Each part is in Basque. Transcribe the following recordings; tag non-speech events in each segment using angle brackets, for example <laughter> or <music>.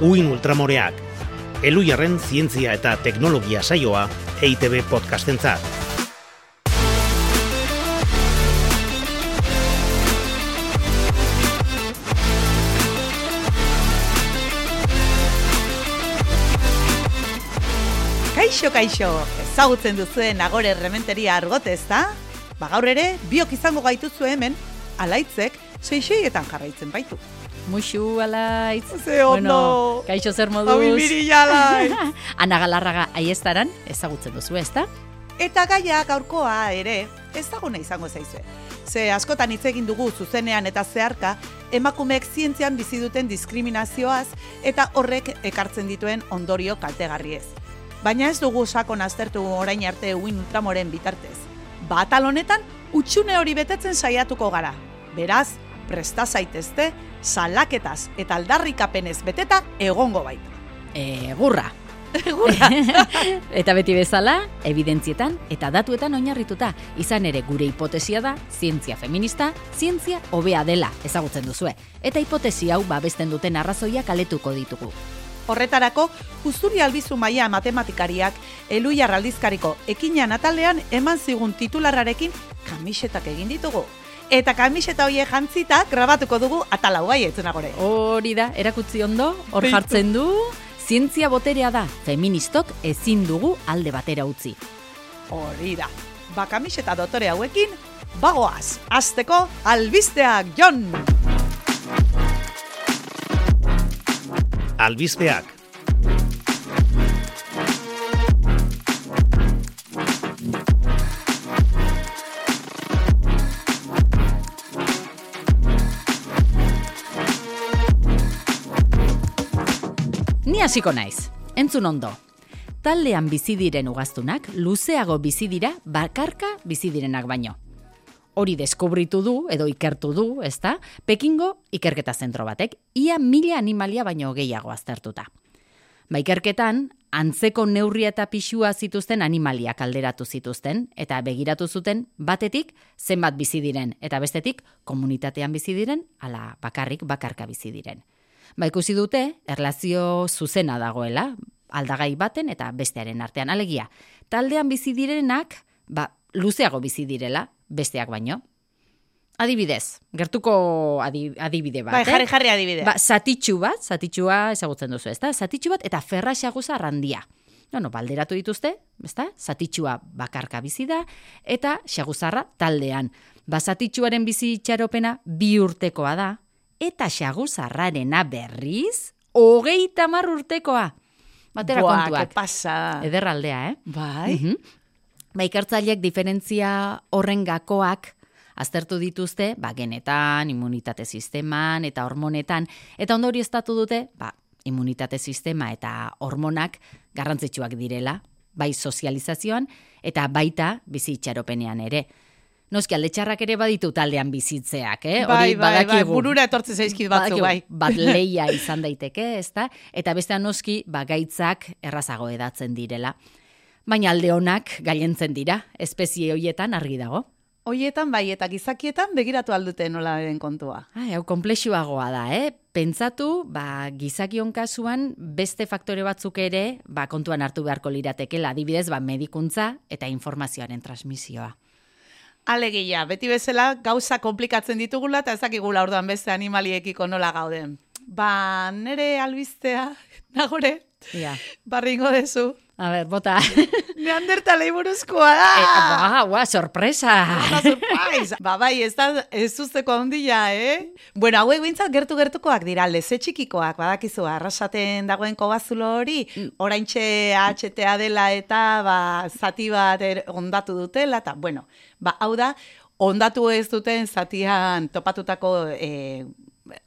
Uin Ultramoreak, Elujarren zientzia eta teknologia saioa EITB podcastentzat. Kaixo, kaixo, ezagutzen duzuen agore rementeria argote ez da? Ba gaur ere, biok izango gaituzu hemen, alaitzek, seixeietan jarraitzen baitu. Muxu, alaitz. Ze ondo! kaixo zer moduz. Abilbiri alaiz! <laughs> Ana galarraga aiestaran ezagutzen duzu, ez da? Eta gaia gaurkoa ere, ez daguna izango zaizue. Ze askotan hitz egin dugu zuzenean eta zeharka, emakumeek zientzian bizi duten diskriminazioaz eta horrek ekartzen dituen ondorio kaltegarriez. Baina ez dugu sakon aztertu orain arte uin ultramoren bitartez. Batal honetan, utxune hori betetzen saiatuko gara. Beraz, presta zaitezte, salaketaz eta aldarrikapenez beteta egongo baita. Egurra. Egurra. <laughs> eta beti bezala, evidentzietan eta datuetan oinarrituta, izan ere gure hipotesia da, zientzia feminista, zientzia hobea dela, ezagutzen duzue. Eta hipotesi hau babesten duten arrazoiak aletuko ditugu. Horretarako, Justuri Albizu Maia matematikariak Eluiar aldizkariko ekinean atalean eman zigun titularrarekin kamisetak egin ditugu. Eta kamiseta hoie jantzita grabatuko dugu atalau bai etzunagore. Hori da, erakutzi ondo, hor jartzen du, zientzia boterea da, feministok ezin dugu alde batera utzi. Hori da. Ba kamiseta dotore hauekin, bagoaz, azteko albisteak, Jon! Albizpeak, hasiko naiz. Entzun ondo. Taldean bizi diren ugaztunak luzeago bizi dira bakarka bizi direnak baino. Hori deskubritu du edo ikertu du, ezta? Pekingo ikerketa zentro batek ia mila animalia baino gehiago aztertuta. Ba ikerketan, antzeko neurria eta pixua zituzten animaliak alderatu zituzten eta begiratu zuten batetik zenbat bizi diren eta bestetik komunitatean bizi diren ala bakarrik bakarka bizi diren. Ba ikusi dute, erlazio zuzena dagoela, aldagai baten eta bestearen artean. Alegia, taldean bizi direnak, ba, luzeago bizi direla, besteak baino. Adibidez, gertuko adi, adibide bat. Bai, eh? jarri jarri adibidea. Ba, zatitxu bat, zatitxua ezagutzen duzu, ezta? Zatitxu bat eta ferra xaguza randia. No, no, balderatu dituzte, ezta? Zatitxua bakarka bizi da eta xaguzarra taldean. Ba, zatitxuaren bizi itxaropena bi urtekoa da eta xaguzarrarena berriz hogeita mar urtekoa. Batera Buah, kontuak. pasa. Ederraldea, eh? Bai. Mhm. Ba, ikertzaileek diferentzia horren gakoak aztertu dituzte, ba, genetan, immunitate sisteman eta hormonetan, eta ondori estatu dute, ba, immunitate sistema eta hormonak garrantzitsuak direla, bai sozializazioan eta baita bizi itxaropenean ere. Noski aldetxarrak ere baditu taldean bizitzeak, eh? Bai, Hori bai, bai, burura etortze zaizkit batzu, bai. Bat <laughs> leia izan daiteke, ezta? Eta bestean noski, ba, gaitzak errazago edatzen direla. Baina alde honak gailentzen dira, espezie hoietan argi dago. Hoietan bai, eta gizakietan begiratu aldute nola den kontua. Ai, hau komplexuagoa da, eh? Pentsatu, ba, gizakion kasuan beste faktore batzuk ere, ba, kontuan hartu beharko liratekela, adibidez, ba, medikuntza eta informazioaren transmisioa. Alegia, beti bezala gauza komplikatzen ditugula eta ezakigula orduan beste animaliekiko nola gauden. Ba, nere albistea, <laughs> nagore, Ja. barringo dezu. A ber, bota. <laughs> Neandertalei buruzkoa da! e, ba, ba, sorpresa! Ba, surprise! <laughs> ba, bai, ez da, ez usteko ondila, eh? Bueno, hauek bintzat gertu-gertukoak dira, leze txikikoak, badakizu, arrasaten dagoen kobazulo hori, oraintxe HTA dela eta, ba, zati bat er, ondatu dutela, eta, bueno, ba, hau da, ondatu ez duten zatian topatutako e,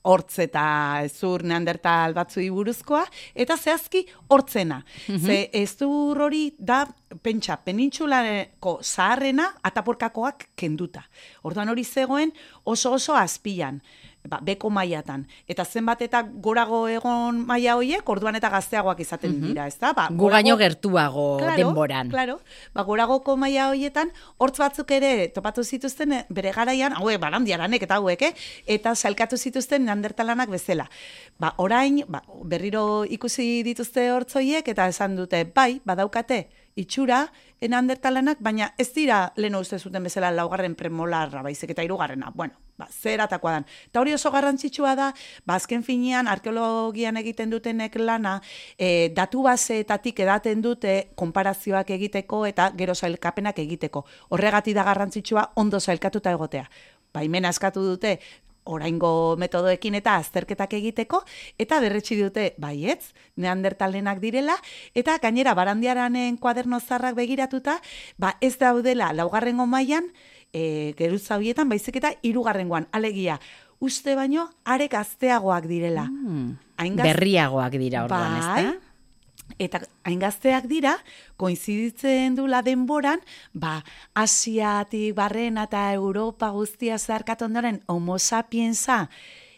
hortz eta zur neandertal batzui buruzkoa, eta zehazki hortzena. Ze ez hori da, pentsa, penintxulako zaharrena ataporkakoak kenduta. Orduan hori zegoen oso oso azpian. Ba, beko mailatan. Eta zenbat eta gorago egon maila hoiek, orduan eta gazteagoak izaten dira, ez da? Ba, Gu baino gertuago Claro, denboran. Claro, ba, goragoko maila hoietan, hortz batzuk ere topatu zituzten eh, bere garaian, hauek barandiaranek eta hauek, eh? eta salkatu zituzten neandertalanak bezala. Ba, orain, ba, berriro ikusi dituzte hortzoiek eta esan dute, bai, badaukate, itxura, neandertalanak, baina ez dira lehen uste zuten bezala laugarren premolarra, baizik eta hirugarrena. Bueno, ba, zeratakoa dan. Eta hori oso garrantzitsua da, ba, azken finean, arkeologian egiten dutenek lana, e, datu baseetatik edaten dute konparazioak egiteko eta gero sailkapenak egiteko. Horregati da garrantzitsua ondo sailkatuta egotea. Baimena eskatu dute, oraingo metodoekin eta azterketak egiteko, eta berretsi dute, baietz, neandertalenak direla, eta gainera barandiaranen kuaderno zarrak begiratuta, ba ez daudela laugarrengo mailan e, geruza horietan, baizik eta hirugarrengoan alegia, uste baino, are gazteagoak direla. Hain gaz- Berriagoak dira orduan, ez Bai. da? Eta hain gazteak dira, koinziditzen dula denboran, ba, Asiatik barrena eta Europa guztia zarkat ondoren homo sapiensa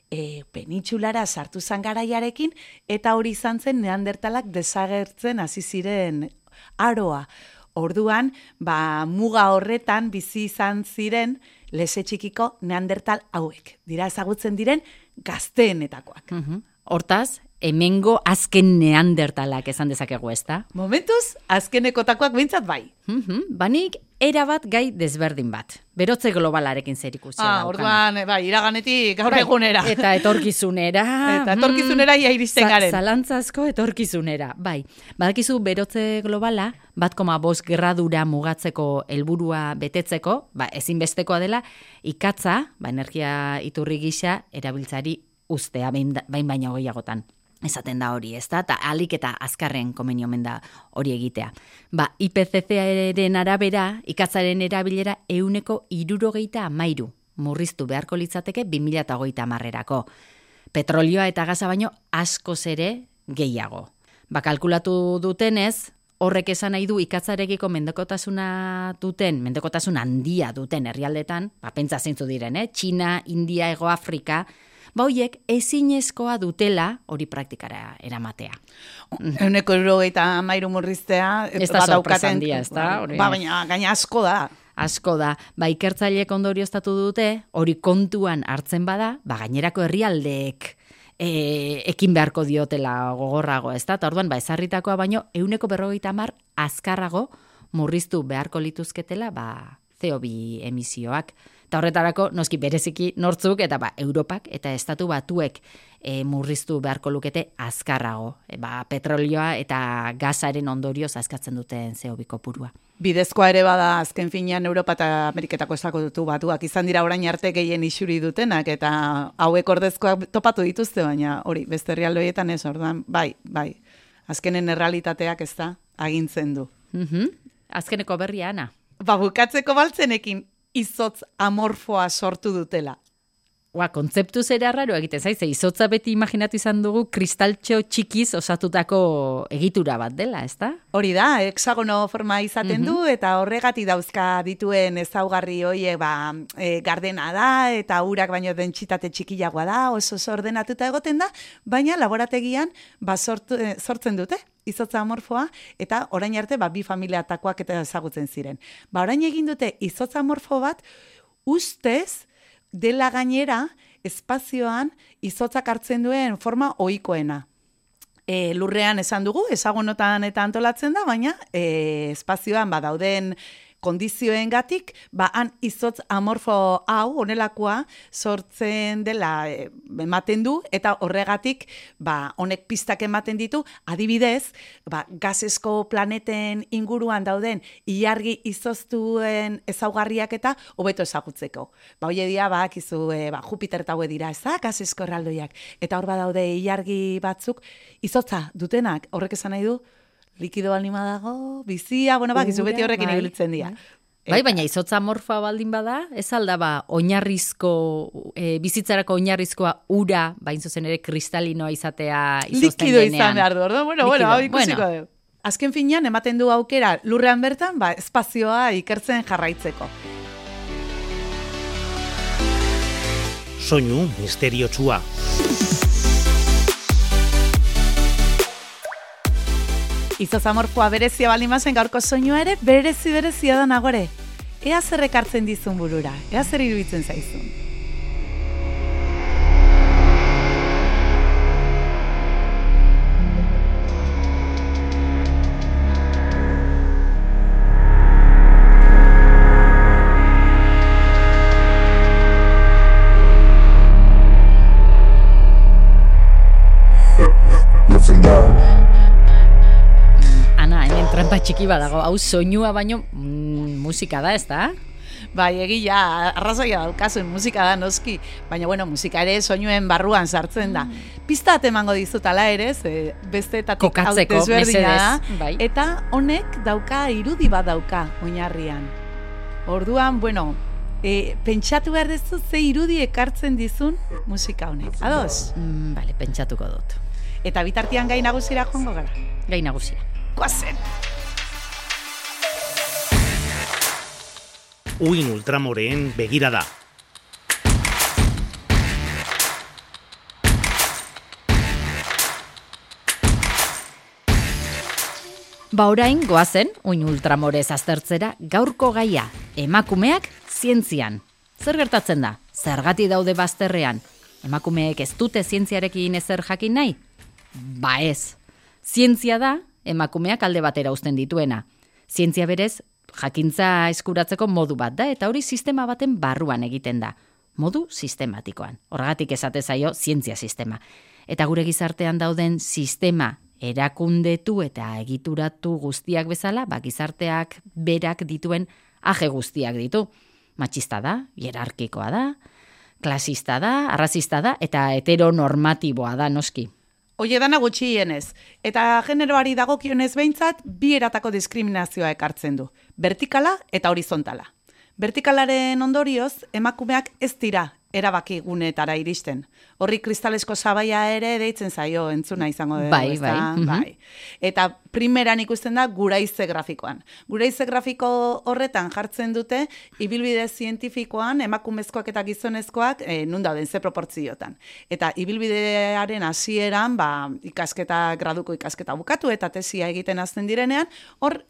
e, penitxulara sartu zan garaiarekin, eta hori izan zen neandertalak desagertzen hasi ziren aroa. Orduan, ba, muga horretan bizi izan ziren lese txikiko neandertal hauek. Dira ezagutzen diren gazteenetakoak. Mhm. Hortaz, hemengo azken neandertalak esan dezakegu, ez da? Momentuz, azkenekotakoak behintzat bai. Mhm, Banik, erabat gai desberdin bat. Berotze globalarekin zer ikusi Ah, orduan, eh, bai, iraganetik gaur egunera. Eta etorkizunera. Eta etorkizunera ia iristen garen. Zalantzazko etorkizunera, bai. Badakizu berotze globala, bat koma bost gradura mugatzeko helburua betetzeko, ba, ezinbestekoa dela, ikatza, ba, energia iturri gisa, erabiltzari ustea, bain, bain baino gehiagotan. Esaten da hori, ez da? Eta alik eta azkarren komeni omen da hori egitea. Ba, IPCC-aren arabera, ikatzaren erabilera euneko irurogeita amairu murriztu beharko litzateke 2008 marrerako. Petrolioa eta gaza baino askoz ere gehiago. Ba, kalkulatu dutenez, horrek esan nahi du ikatzarekiko mendekotasuna duten, mendekotasun handia duten herrialdetan, ba, pentsa zeintzu diren, eh? Txina, India, Ego Afrika, ba hoiek ezinezkoa dutela hori praktikara eramatea. Euneko irurogeita amairu murriztea. Ez da sorpresa handia, ez da? Ba, baina gaina asko da. Asko da, ba ikertzaileek ondorioztatu dute, hori kontuan hartzen bada, ba gainerako herrialdeek e, ekin beharko diotela gogorrago, ez da? Eta orduan, ba, ezarritakoa baino, euneko berrogeita hamar azkarrago murriztu beharko lituzketela, ba, CO2 emisioak. Eta horretarako, noski bereziki nortzuk, eta ba, Europak eta estatu batuek e, murriztu beharko lukete azkarrago. E, ba, petrolioa eta gazaren ondorioz azkatzen duten CO2 kopurua. Bidezkoa ere bada azken finean Europa eta Ameriketako esako dutu batuak. Izan dira orain arte gehien isuri dutenak eta hauek ordezkoak topatu dituzte, baina hori, beste herrialde ez, orduan, bai, bai. Azkenen errealitateak ez da, agintzen du. Mhm. Azkeneko berria, Ana. Ba, bukatzeko baltzenekin izotz amorfoa sortu dutela. Ua, kontzeptu zera raro egiten zaize, izotza beti imaginatu izan dugu kristaltxo txikiz osatutako egitura bat dela, ezta? Hori da, hexagono forma izaten du, eta horregati dauzka dituen ezaugarri hoiek ba, e, gardena da, eta urak baino dentsitate txikiagoa da, oso ordenatuta egoten da, baina laborategian ba, sortu, e, sortzen dute, izotza amorfoa, eta orain arte ba, bi familiatakoak eta ezagutzen ziren. Ba, orain egin dute izotza amorfo bat, ustez, dela gainera, espazioan izotzak hartzen duen forma ohikoena. E, lurrean esan dugu, ezagunotan eta antolatzen da, baina e, espazioan badauden kondizioengatik, ba han izotz amorfo hau honelakoa sortzen dela e, ematen du eta horregatik ba honek pistak ematen ditu, adibidez, ba gasesko planeten inguruan dauden ilargi izoztuen ezaugarriak eta hobeto ezagutzeko. Ba hoie dira badakizu e, ba Jupiter eta haue dira, ez da, gasesko erraldoiak. Eta hor badaude ilargi batzuk. Izotza dutenak, horrek esan nahi du likido balima dago, bizia, bueno, bakizu beti Ura, horrekin bai, ibiltzen dira. Bai, baina izotza morfa baldin bada, ez alda ba, oinarrizko, e, bizitzarako oinarrizkoa ura, bain zuzen ere kristalinoa izatea izozten Likido denean. izan behar du, orduan, bueno, bueno, Likido, hau ikusiko bueno. Azken finean, ematen du aukera lurrean bertan, ba, espazioa ikertzen jarraitzeko. soinu misteriotsua. Izozamorfoa berezia balimazen gaurko soinua ere berezi berezia da nagore. Ea zer ekartzen dizun burura, ea zer iruditzen zaizun. Trampa txiki badago, hau soinua baino mm, musika da, ez da? Bai, egia, arrazoia daukazuen musika da noski, baina bueno, musika ere soinuen barruan sartzen da. Pista bat emango dizut ala ere, ze besteetatik Kokatzeko, hau desberdina da, mesedez, bai. Eta honek dauka irudi bat dauka oinarrian. Orduan, bueno, e, pentsatu behar dezu ze irudi ekartzen dizun musika honek. Ados? Mm, bale, pentsatuko dut. Eta bitartian gai nagusira joango gara. Gai nagusia. Goazen! Uin ultramoreen begirada. Ba orain, goazen, uin ultramorez aztertzera, gaurko gaia, emakumeak zientzian. Zer gertatzen da? Zergati daude bazterrean? Emakumeek ez dute zientziarekin ezer jakin nahi? Ba ez. Zientzia da, emakumeak alde batera uzten dituena. Zientzia berez, jakintza eskuratzeko modu bat da, eta hori sistema baten barruan egiten da. Modu sistematikoan. Horregatik esate zaio zientzia sistema. Eta gure gizartean dauden sistema erakundetu eta egituratu guztiak bezala, ba, gizarteak berak dituen aje guztiak ditu. Matxista da, hierarkikoa da, klasista da, arrazista da, eta heteronormatiboa da, noski. Oie dana gutxienez. Eta generoari dagokionez behintzat, bi eratako diskriminazioa ekartzen du. Vertikala eta horizontala. Vertikalaren ondorioz, emakumeak ez dira erabaki guneetara iristen. Horri kristalesko sabaia ere deitzen zaio entzuna izango dugu, Bai, bai, mhm. bai. Eta primeran ikusten da guraize grafikoan. Guraize grafiko horretan jartzen dute ibilbide zientifikoan emakumezkoak eta gizonezkoak e, nun dauden ze proportziotan. Eta ibilbidearen hasieran ba, ikasketa graduko ikasketa bukatu eta tesia egiten hasten direnean, hor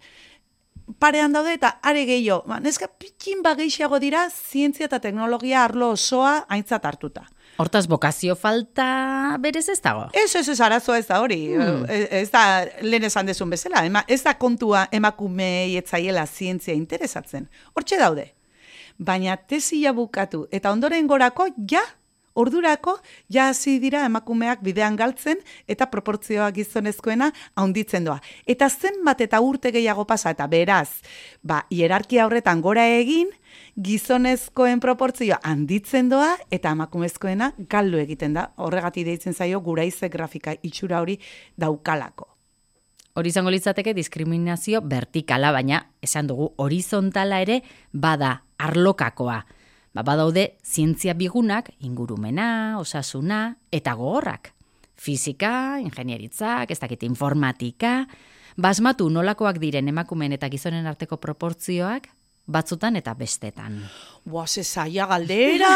parean daude eta are gehiago. Ba, neska pikin bageixiago dira zientzia eta teknologia arlo osoa aintzat hartuta. Hortaz, bokazio falta berez ez dago? Ez, ez, ez, arazoa ez da hori. Hmm. Ez, ez da, lehen esan dezun bezala. Ema, ez da kontua emakumei etzaiela zientzia interesatzen. Hortxe daude. Baina tesia bukatu eta ondoren gorako, ja, ordurako, ja hasi dira emakumeak bidean galtzen eta proportzioa gizonezkoena haunditzen doa. Eta zenbat eta urte gehiago pasa eta beraz, ba, hierarkia horretan gora egin, gizonezkoen proportzioa handitzen doa eta emakumezkoena galdu egiten da. Horregatik deitzen zaio guraize grafika itxura hori daukalako. Hori izango litzateke diskriminazio vertikala, baina esan dugu horizontala ere bada arlokakoa. Ba, badaude zientzia bigunak, ingurumena, osasuna eta gogorrak. Fizika, ingenieritzak, ez dakit informatika, basmatu nolakoak diren emakumeen eta gizonen arteko proportzioak, batzutan eta bestetan. Boa, ze zaila galdera!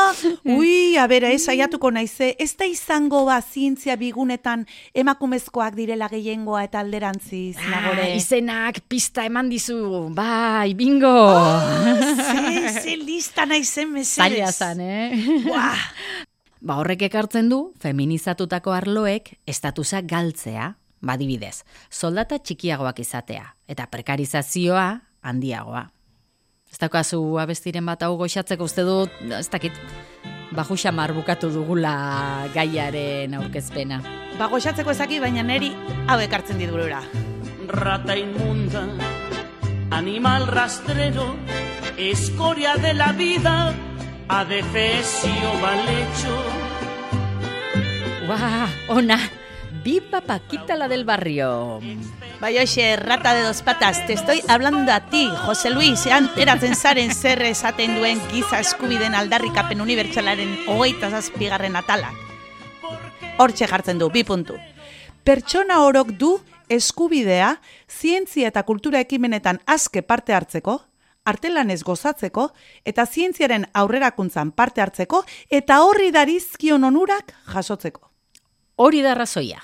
<laughs> Ui, a bera, ez saiatuko naize, ez da izango ba zientzia bigunetan emakumezkoak direla gehiengoa eta alderantziz, nagore. Ah, izenak pista eman dizu, bai, bingo! ze, ze <laughs> lista naizen mesedez. Zaila zan, eh? Buah. <laughs> Ba horrek ekartzen du, feminizatutako arloek estatusa galtzea, badibidez, soldata txikiagoak izatea, eta prekarizazioa handiagoa. Ez daukazu abestiren bat hau goxatzeko uste dut, ez dakit, baju xamar bukatu dugula gaiaren aurkezpena. Ba, goxatzeko ezaki, baina neri hau ekartzen dit burura. rata inmunda, animal rastrero, escoria de la vida, adefesio mal hecho. Ua, ona, viva Paquita la del barrio. Bai, hoxe, rata de dos patas, te estoy hablando a ti, Jose Luis, ean eratzen zaren zer esaten duen giza eskubiden aldarrikapen unibertsalaren hogeita zazpigarren atalak. Hortxe jartzen du, bi puntu. Pertsona orok du eskubidea zientzia eta kultura ekimenetan azke parte hartzeko, artelanez gozatzeko eta zientziaren aurrerakuntzan parte hartzeko eta horri darizkion onurak jasotzeko. Hori da razoia.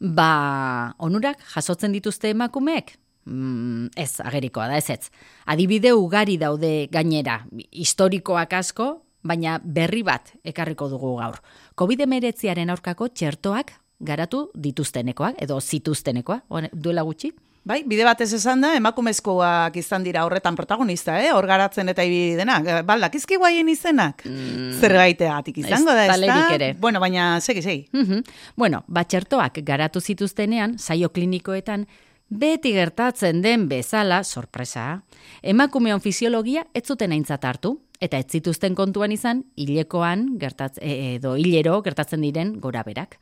Ba, onurak jasotzen dituzte emakumeek? Mm, ez, agerikoa da, ez ez. Adibide ugari daude gainera, historikoak asko, baina berri bat ekarriko dugu gaur. COVID-19 aurkako txertoak garatu dituztenekoak, edo zituztenekoa, duela gutxi? Bai, bide batez esan da, emakumezkoak izan dira horretan protagonista, eh? hor garatzen eta ibi denak. Baldak, izki guaien izenak? Mm. Zer gaiteatik izango da, ez da? ere. Bueno, baina, segi, segi. Mm Bueno, batxertoak garatu zituztenean, saio klinikoetan, beti gertatzen den bezala, sorpresa, emakumeon fisiologia ez zuten aintzat hartu, eta ez zituzten kontuan izan, hilekoan, gertatz, e, edo hilero gertatzen diren gora berak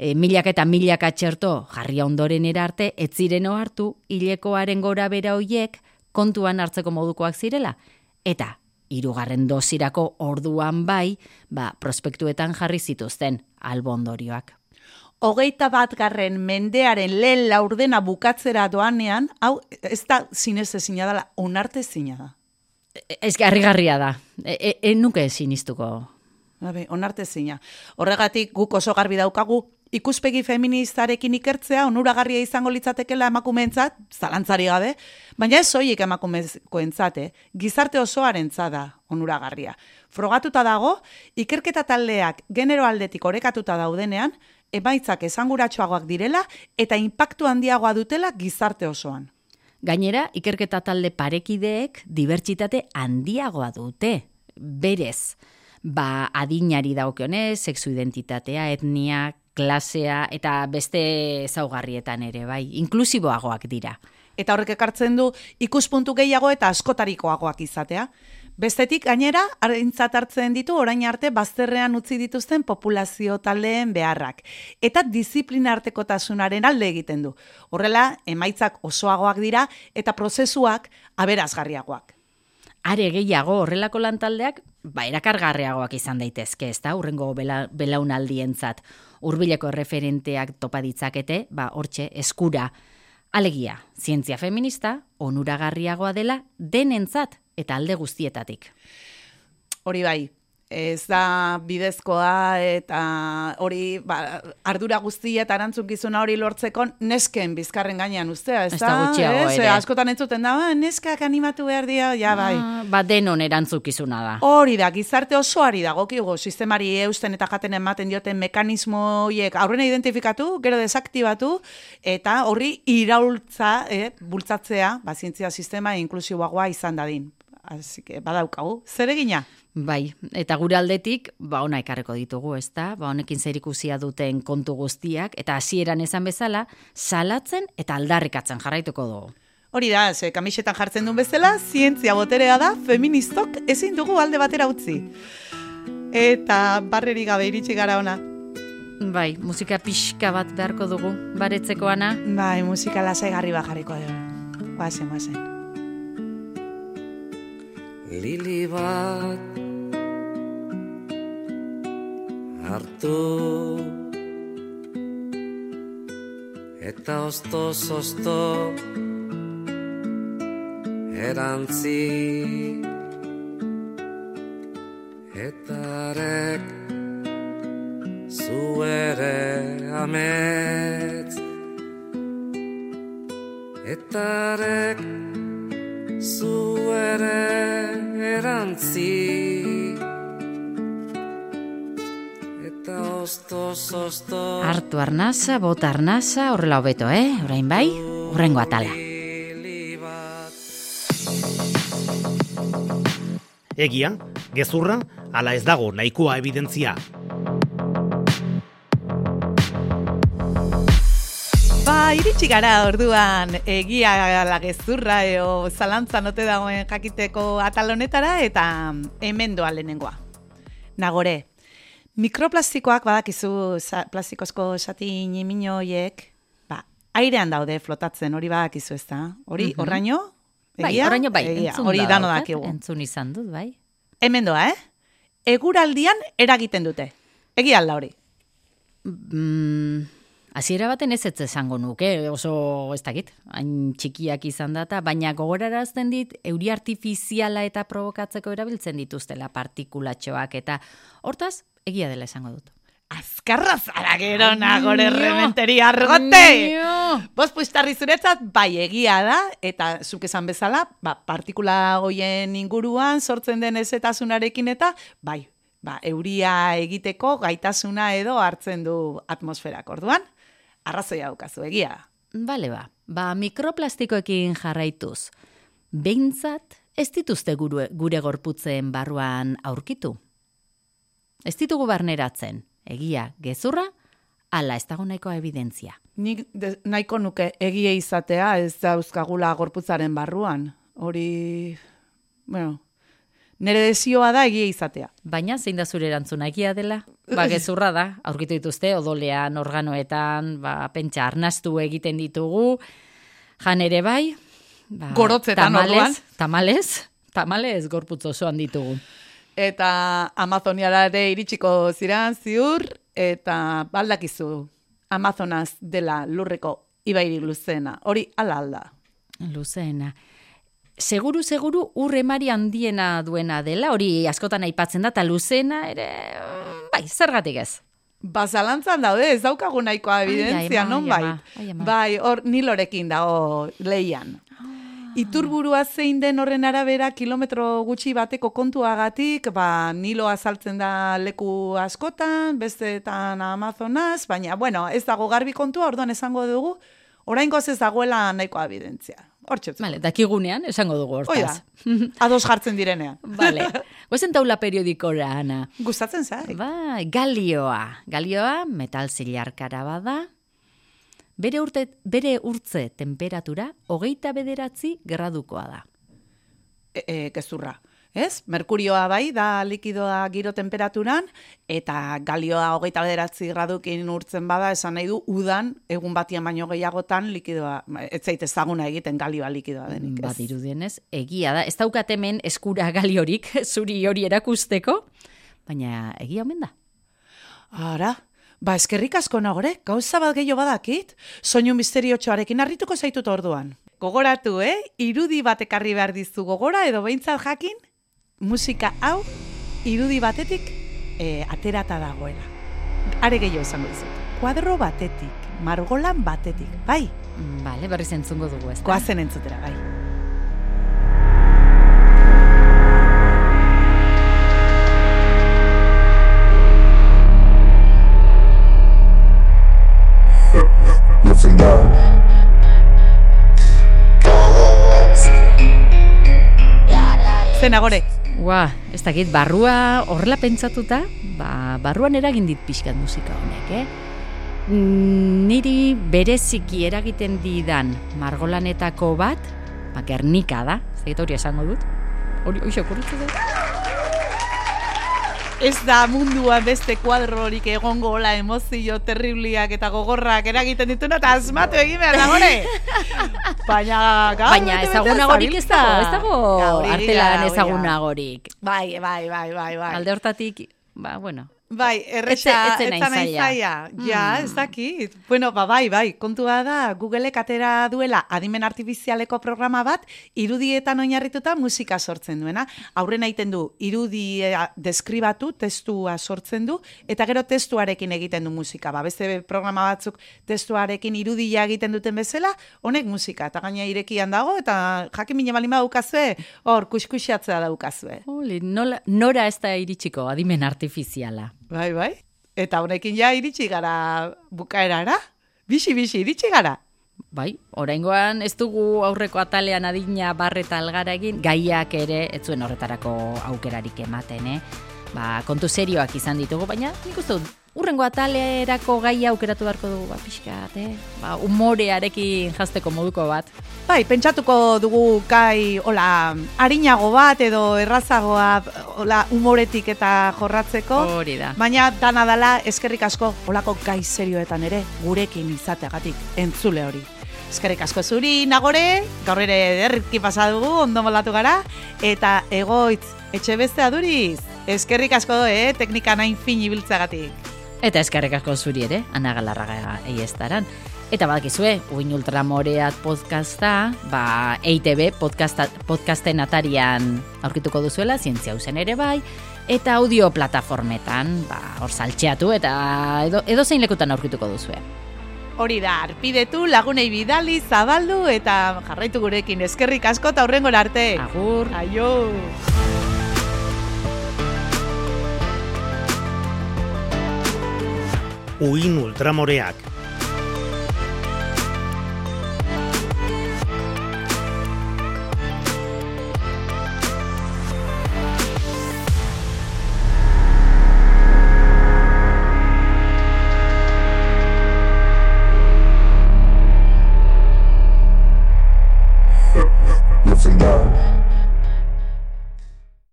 e, milak eta milaka txerto jarria ondoren erarte, ez ziren hartu hilekoaren gora bera hoiek kontuan hartzeko modukoak zirela. Eta, hirugarren dosirako orduan bai, ba, prospektuetan jarri zituzten albondorioak. Hogeita bat garren mendearen lehen laurdena bukatzera doanean, hau ez da zinez ezina dela, onarte zina da. E, ez garri garria da, e, e, e nuke sinistuko. Onarte zina. Horregatik guk oso garbi daukagu ikuspegi feministarekin ikertzea onuragarria izango litzatekela emakumeentzat, zalantzari gabe, baina ez soilik emakumezkoentzat, eh? gizarte osoaren da onuragarria. Frogatuta dago, ikerketa taldeak genero aldetik orekatuta daudenean, emaitzak esanguratsuagoak direla eta inpaktu handiagoa dutela gizarte osoan. Gainera, ikerketa talde parekideek dibertsitate handiagoa dute, berez. Ba, adinari daukionez, sexu identitatea, etnia, klasea eta beste ezaugarrietan ere, bai, inklusiboagoak dira. Eta horrek ekartzen du ikuspuntu gehiago eta askotarikoagoak izatea. Bestetik gainera, harintzat hartzen ditu orain arte bazterrean utzi dituzten populazio taldeen beharrak. Eta disiplina artekotasunaren alde egiten du. Horrela, emaitzak osoagoak dira eta prozesuak aberazgarriagoak. Are gehiago horrelako lantaldeak, ba, erakargarriagoak izan daitezke, ez da, urrengo bela, belaunaldientzat hurbileko referenteak topa ditzakete, ba hortxe eskura. Alegia, zientzia feminista onuragarriagoa dela denentzat eta alde guztietatik. Hori bai, ez da bidezkoa eta hori ba, ardura guztia eta arantzunkizuna hori lortzeko nesken bizkarren gainean ustea, ez, da? Ez ere. Askotan entzuten da, ba, neskak animatu behar dira, ja bai. Ah, ba denon erantzukizuna da. Hori da, gizarte osoari da, gokiugo, sistemari eusten eta jaten ematen dioten mekanismoiek aurrena identifikatu, gero desaktibatu, eta horri iraultza, eh, bultzatzea, ba, zientzia sistema inklusiboagoa izan dadin. Así que badaukagu, zer egina? Bai, eta gure aldetik, ba ona ekarreko ditugu, ezta? Ba honekin zerikusia duten kontu guztiak eta hasieran esan bezala, salatzen eta aldarrikatzen jarraituko dugu. Hori da, ze kamisetan jartzen duen bezala, zientzia boterea da, feministok ezin dugu alde batera utzi. Eta barreri gabe iritsi gara ona. Bai, musika pixka bat beharko dugu, baretzeko ana. Bai, musika lasai garri bajarriko dugu. Guazen, guazen. Lili bat hartu. Eta osto osto erantzi. Eta Artu arnasa, bota arnasa, horrela hobeto, eh? Orain bai, horrengo atala. Egia, gezurra, ala ez dago nahikoa evidentzia. Ba, iritsi gara orduan egia la gezurra eo zalantza note dagoen jakiteko atalonetara eta hemen doa lehenengoa. Nagore, Mikroplastikoak badakizu plastikozko sati niminoiek, ba, airean daude flotatzen, hori badakizu ez da? Hori, mm -hmm. orraino? Bai, orraino bai, hori dano dakigu. Entzun izan dut, bai. Hemen doa, eh? Eguraldian eragiten dute. Egi alda hori. Mm, Hasiera baten ez ez esango nuke, oso ez dakit, hain txikiak izan data, baina gogorarazten dit euri artifiziala eta provokatzeko erabiltzen dituztela partikulatxoak eta hortaz egia dela esango dut. Azkarra zara gero nagore rementeri argote! Nio! Bost puistarri zuretzat, bai egia da, eta zuk esan bezala, ba, partikula goien inguruan sortzen den ezetasunarekin eta, bai, ba, euria egiteko gaitasuna edo hartzen du atmosferak orduan. Arrazoia daukazu, egia. Bale ba, ba mikroplastikoekin jarraituz. Behintzat, ez dituzte gure, gure gorputzen barruan aurkitu. Ez ditugu barneratzen, egia gezurra, ala ez dago nahikoa evidentzia. Nik de, nahiko nuke egie izatea ez dauzkagula gorputzaren barruan. Hori, bueno, nire desioa da egie izatea. Baina zein da zure erantzuna egia dela? Ba, <laughs> gezurra da, aurkitu dituzte, odolean, organoetan, ba, pentsa arnastu egiten ditugu, jan ere bai, ba, Gorotzetan orduan. tamales, tamales, tamales gorputz osoan ditugu. Eta Amazoniara ere iritsiko ziran ziur, eta baldakizu Amazonaz dela lurreko ibairik luzena. Hori ala alda. Luzeena. Seguru, seguru, urremari handiena duena dela, hori askotan aipatzen da, eta luzena ere, bai, zergatik ez. Bazalantzan daude, ez daukagu nahikoa evidentzia, non ai bai? Bai, hor nilorekin dago leian. Iturburua zein den horren arabera kilometro gutxi bateko kontuagatik, ba, Nilo azaltzen da leku askotan, bestetan Amazonaz, baina, bueno, ez dago garbi kontua, orduan esango dugu, oraingoz ez dagoela nahikoa evidentzia. Hortxe. Vale, dakigunean, esango dugu hortaz. ados jartzen direnean. <laughs> Vale. Goezen taula periodikora, Ana. Gustatzen zai. Bai, galioa. Galioa, metal zilarkara bada. Bere, urte, bere urtze temperatura, hogeita bederatzi gradukoa da. e, e, gezurra. Ez? Merkurioa bai da likidoa giro temperaturan, eta galioa hogeita bederatzi gradukin urtzen bada, esan nahi du, udan, egun batian baino gehiagotan likidoa, ez zait ezaguna egiten galioa likidoa denik. ez? Badirudienez, egia da. Ez daukat hemen eskura galiorik <laughs> zuri hori erakusteko, baina egia omen da. Ara, ba eskerrik asko nagore, gauza bat gehiago badakit, soinu misteriotxoarekin harrituko zaitut orduan. Gogoratu, eh? Irudi bat ekarri behar dizu gogora, edo behintzat jakin, musika hau irudi batetik e, aterata dagoela. Are gehiago esango dizut. Kuadro batetik, margolan batetik, bai, Bale, berriz entzungo dugu ez da? goazen entzutera, bai. Zen agore, Ua, ez dakit, barrua horrela pentsatuta, ba, barruan eragin dit pixkat musika honek, eh? Mm, Niri bereziki eragiten didan margolanetako bat, ba, Gernika da, ez dakit hori esango dut. Hori, hori okurritu dut. Ez da munduan beste kuadrorik egongo la emozio terribliak eta gogorrak eragiten dituna eta asmatu egin behar da gore. <laughs> Baina gaur Baina ezagunagorik ez dago, ez dago artelan ezagunagorik. Bai, bai, bai, bai, bai. Alde hortatik, ba, bueno, Bai, erresa, Ez- hain zaila. Ja, Mm. ez dakit. Bueno, ba, bai, bai, kontua da, Googleek atera duela adimen artifizialeko programa bat, irudietan oinarrituta musika sortzen duena. Aurrena egiten du, irudia deskribatu, testua sortzen du, eta gero testuarekin egiten du musika. Ba, beste programa batzuk testuarekin irudia egiten duten bezala, honek musika. Eta gaina irekian dago, eta jakin mine balima daukazue, hor, kuskusiatzea daukazue. Oli, nola, nora ez da iritsiko adimen artifiziala. Bai, bai. Eta honekin ja iritsi gara bukaerara. Bixi, bixi, iritsi gara. Bai, oraingoan ez dugu aurreko atalean adina barreta algara egin, gaiak ere ez zuen horretarako aukerarik ematen, eh? Ba, kontu serioak izan ditugu, baina nik uste dut, urrengo atalerako gaia aukeratu beharko dugu, ba, pixkat, eh? Ba, umorearekin jazteko moduko bat. Bai, pentsatuko dugu kai, hola, harinago bat edo errazagoa, hola, umoretik eta jorratzeko. Hori da. Baina dana dala eskerrik asko olako gai serioetan ere gurekin izateagatik entzule hori. Eskerrik asko zuri, nagore, gaur ere derriki pasa dugu, ondo molatu gara, eta egoitz, etxe beste aduriz. Eskerrik asko, eh, teknika nain fin ibiltzagatik. Eta eskerrik asko zuri ere, Ana Galarraga eiestaran. Eta badakizue, Uin Ultramoreat podcasta, ba, EITB podcasta, podcasten atarian aurkituko duzuela, zientzia uzen ere bai, eta audio plataformetan, ba, hor saltxeatu, eta edo, edo zein lekutan aurkituko duzue. Hori da, arpidetu, lagunei bidali, zabaldu, eta jarraitu gurekin eskerrik asko eta hurrengora arte. Agur! Aio! Uin ultramoreak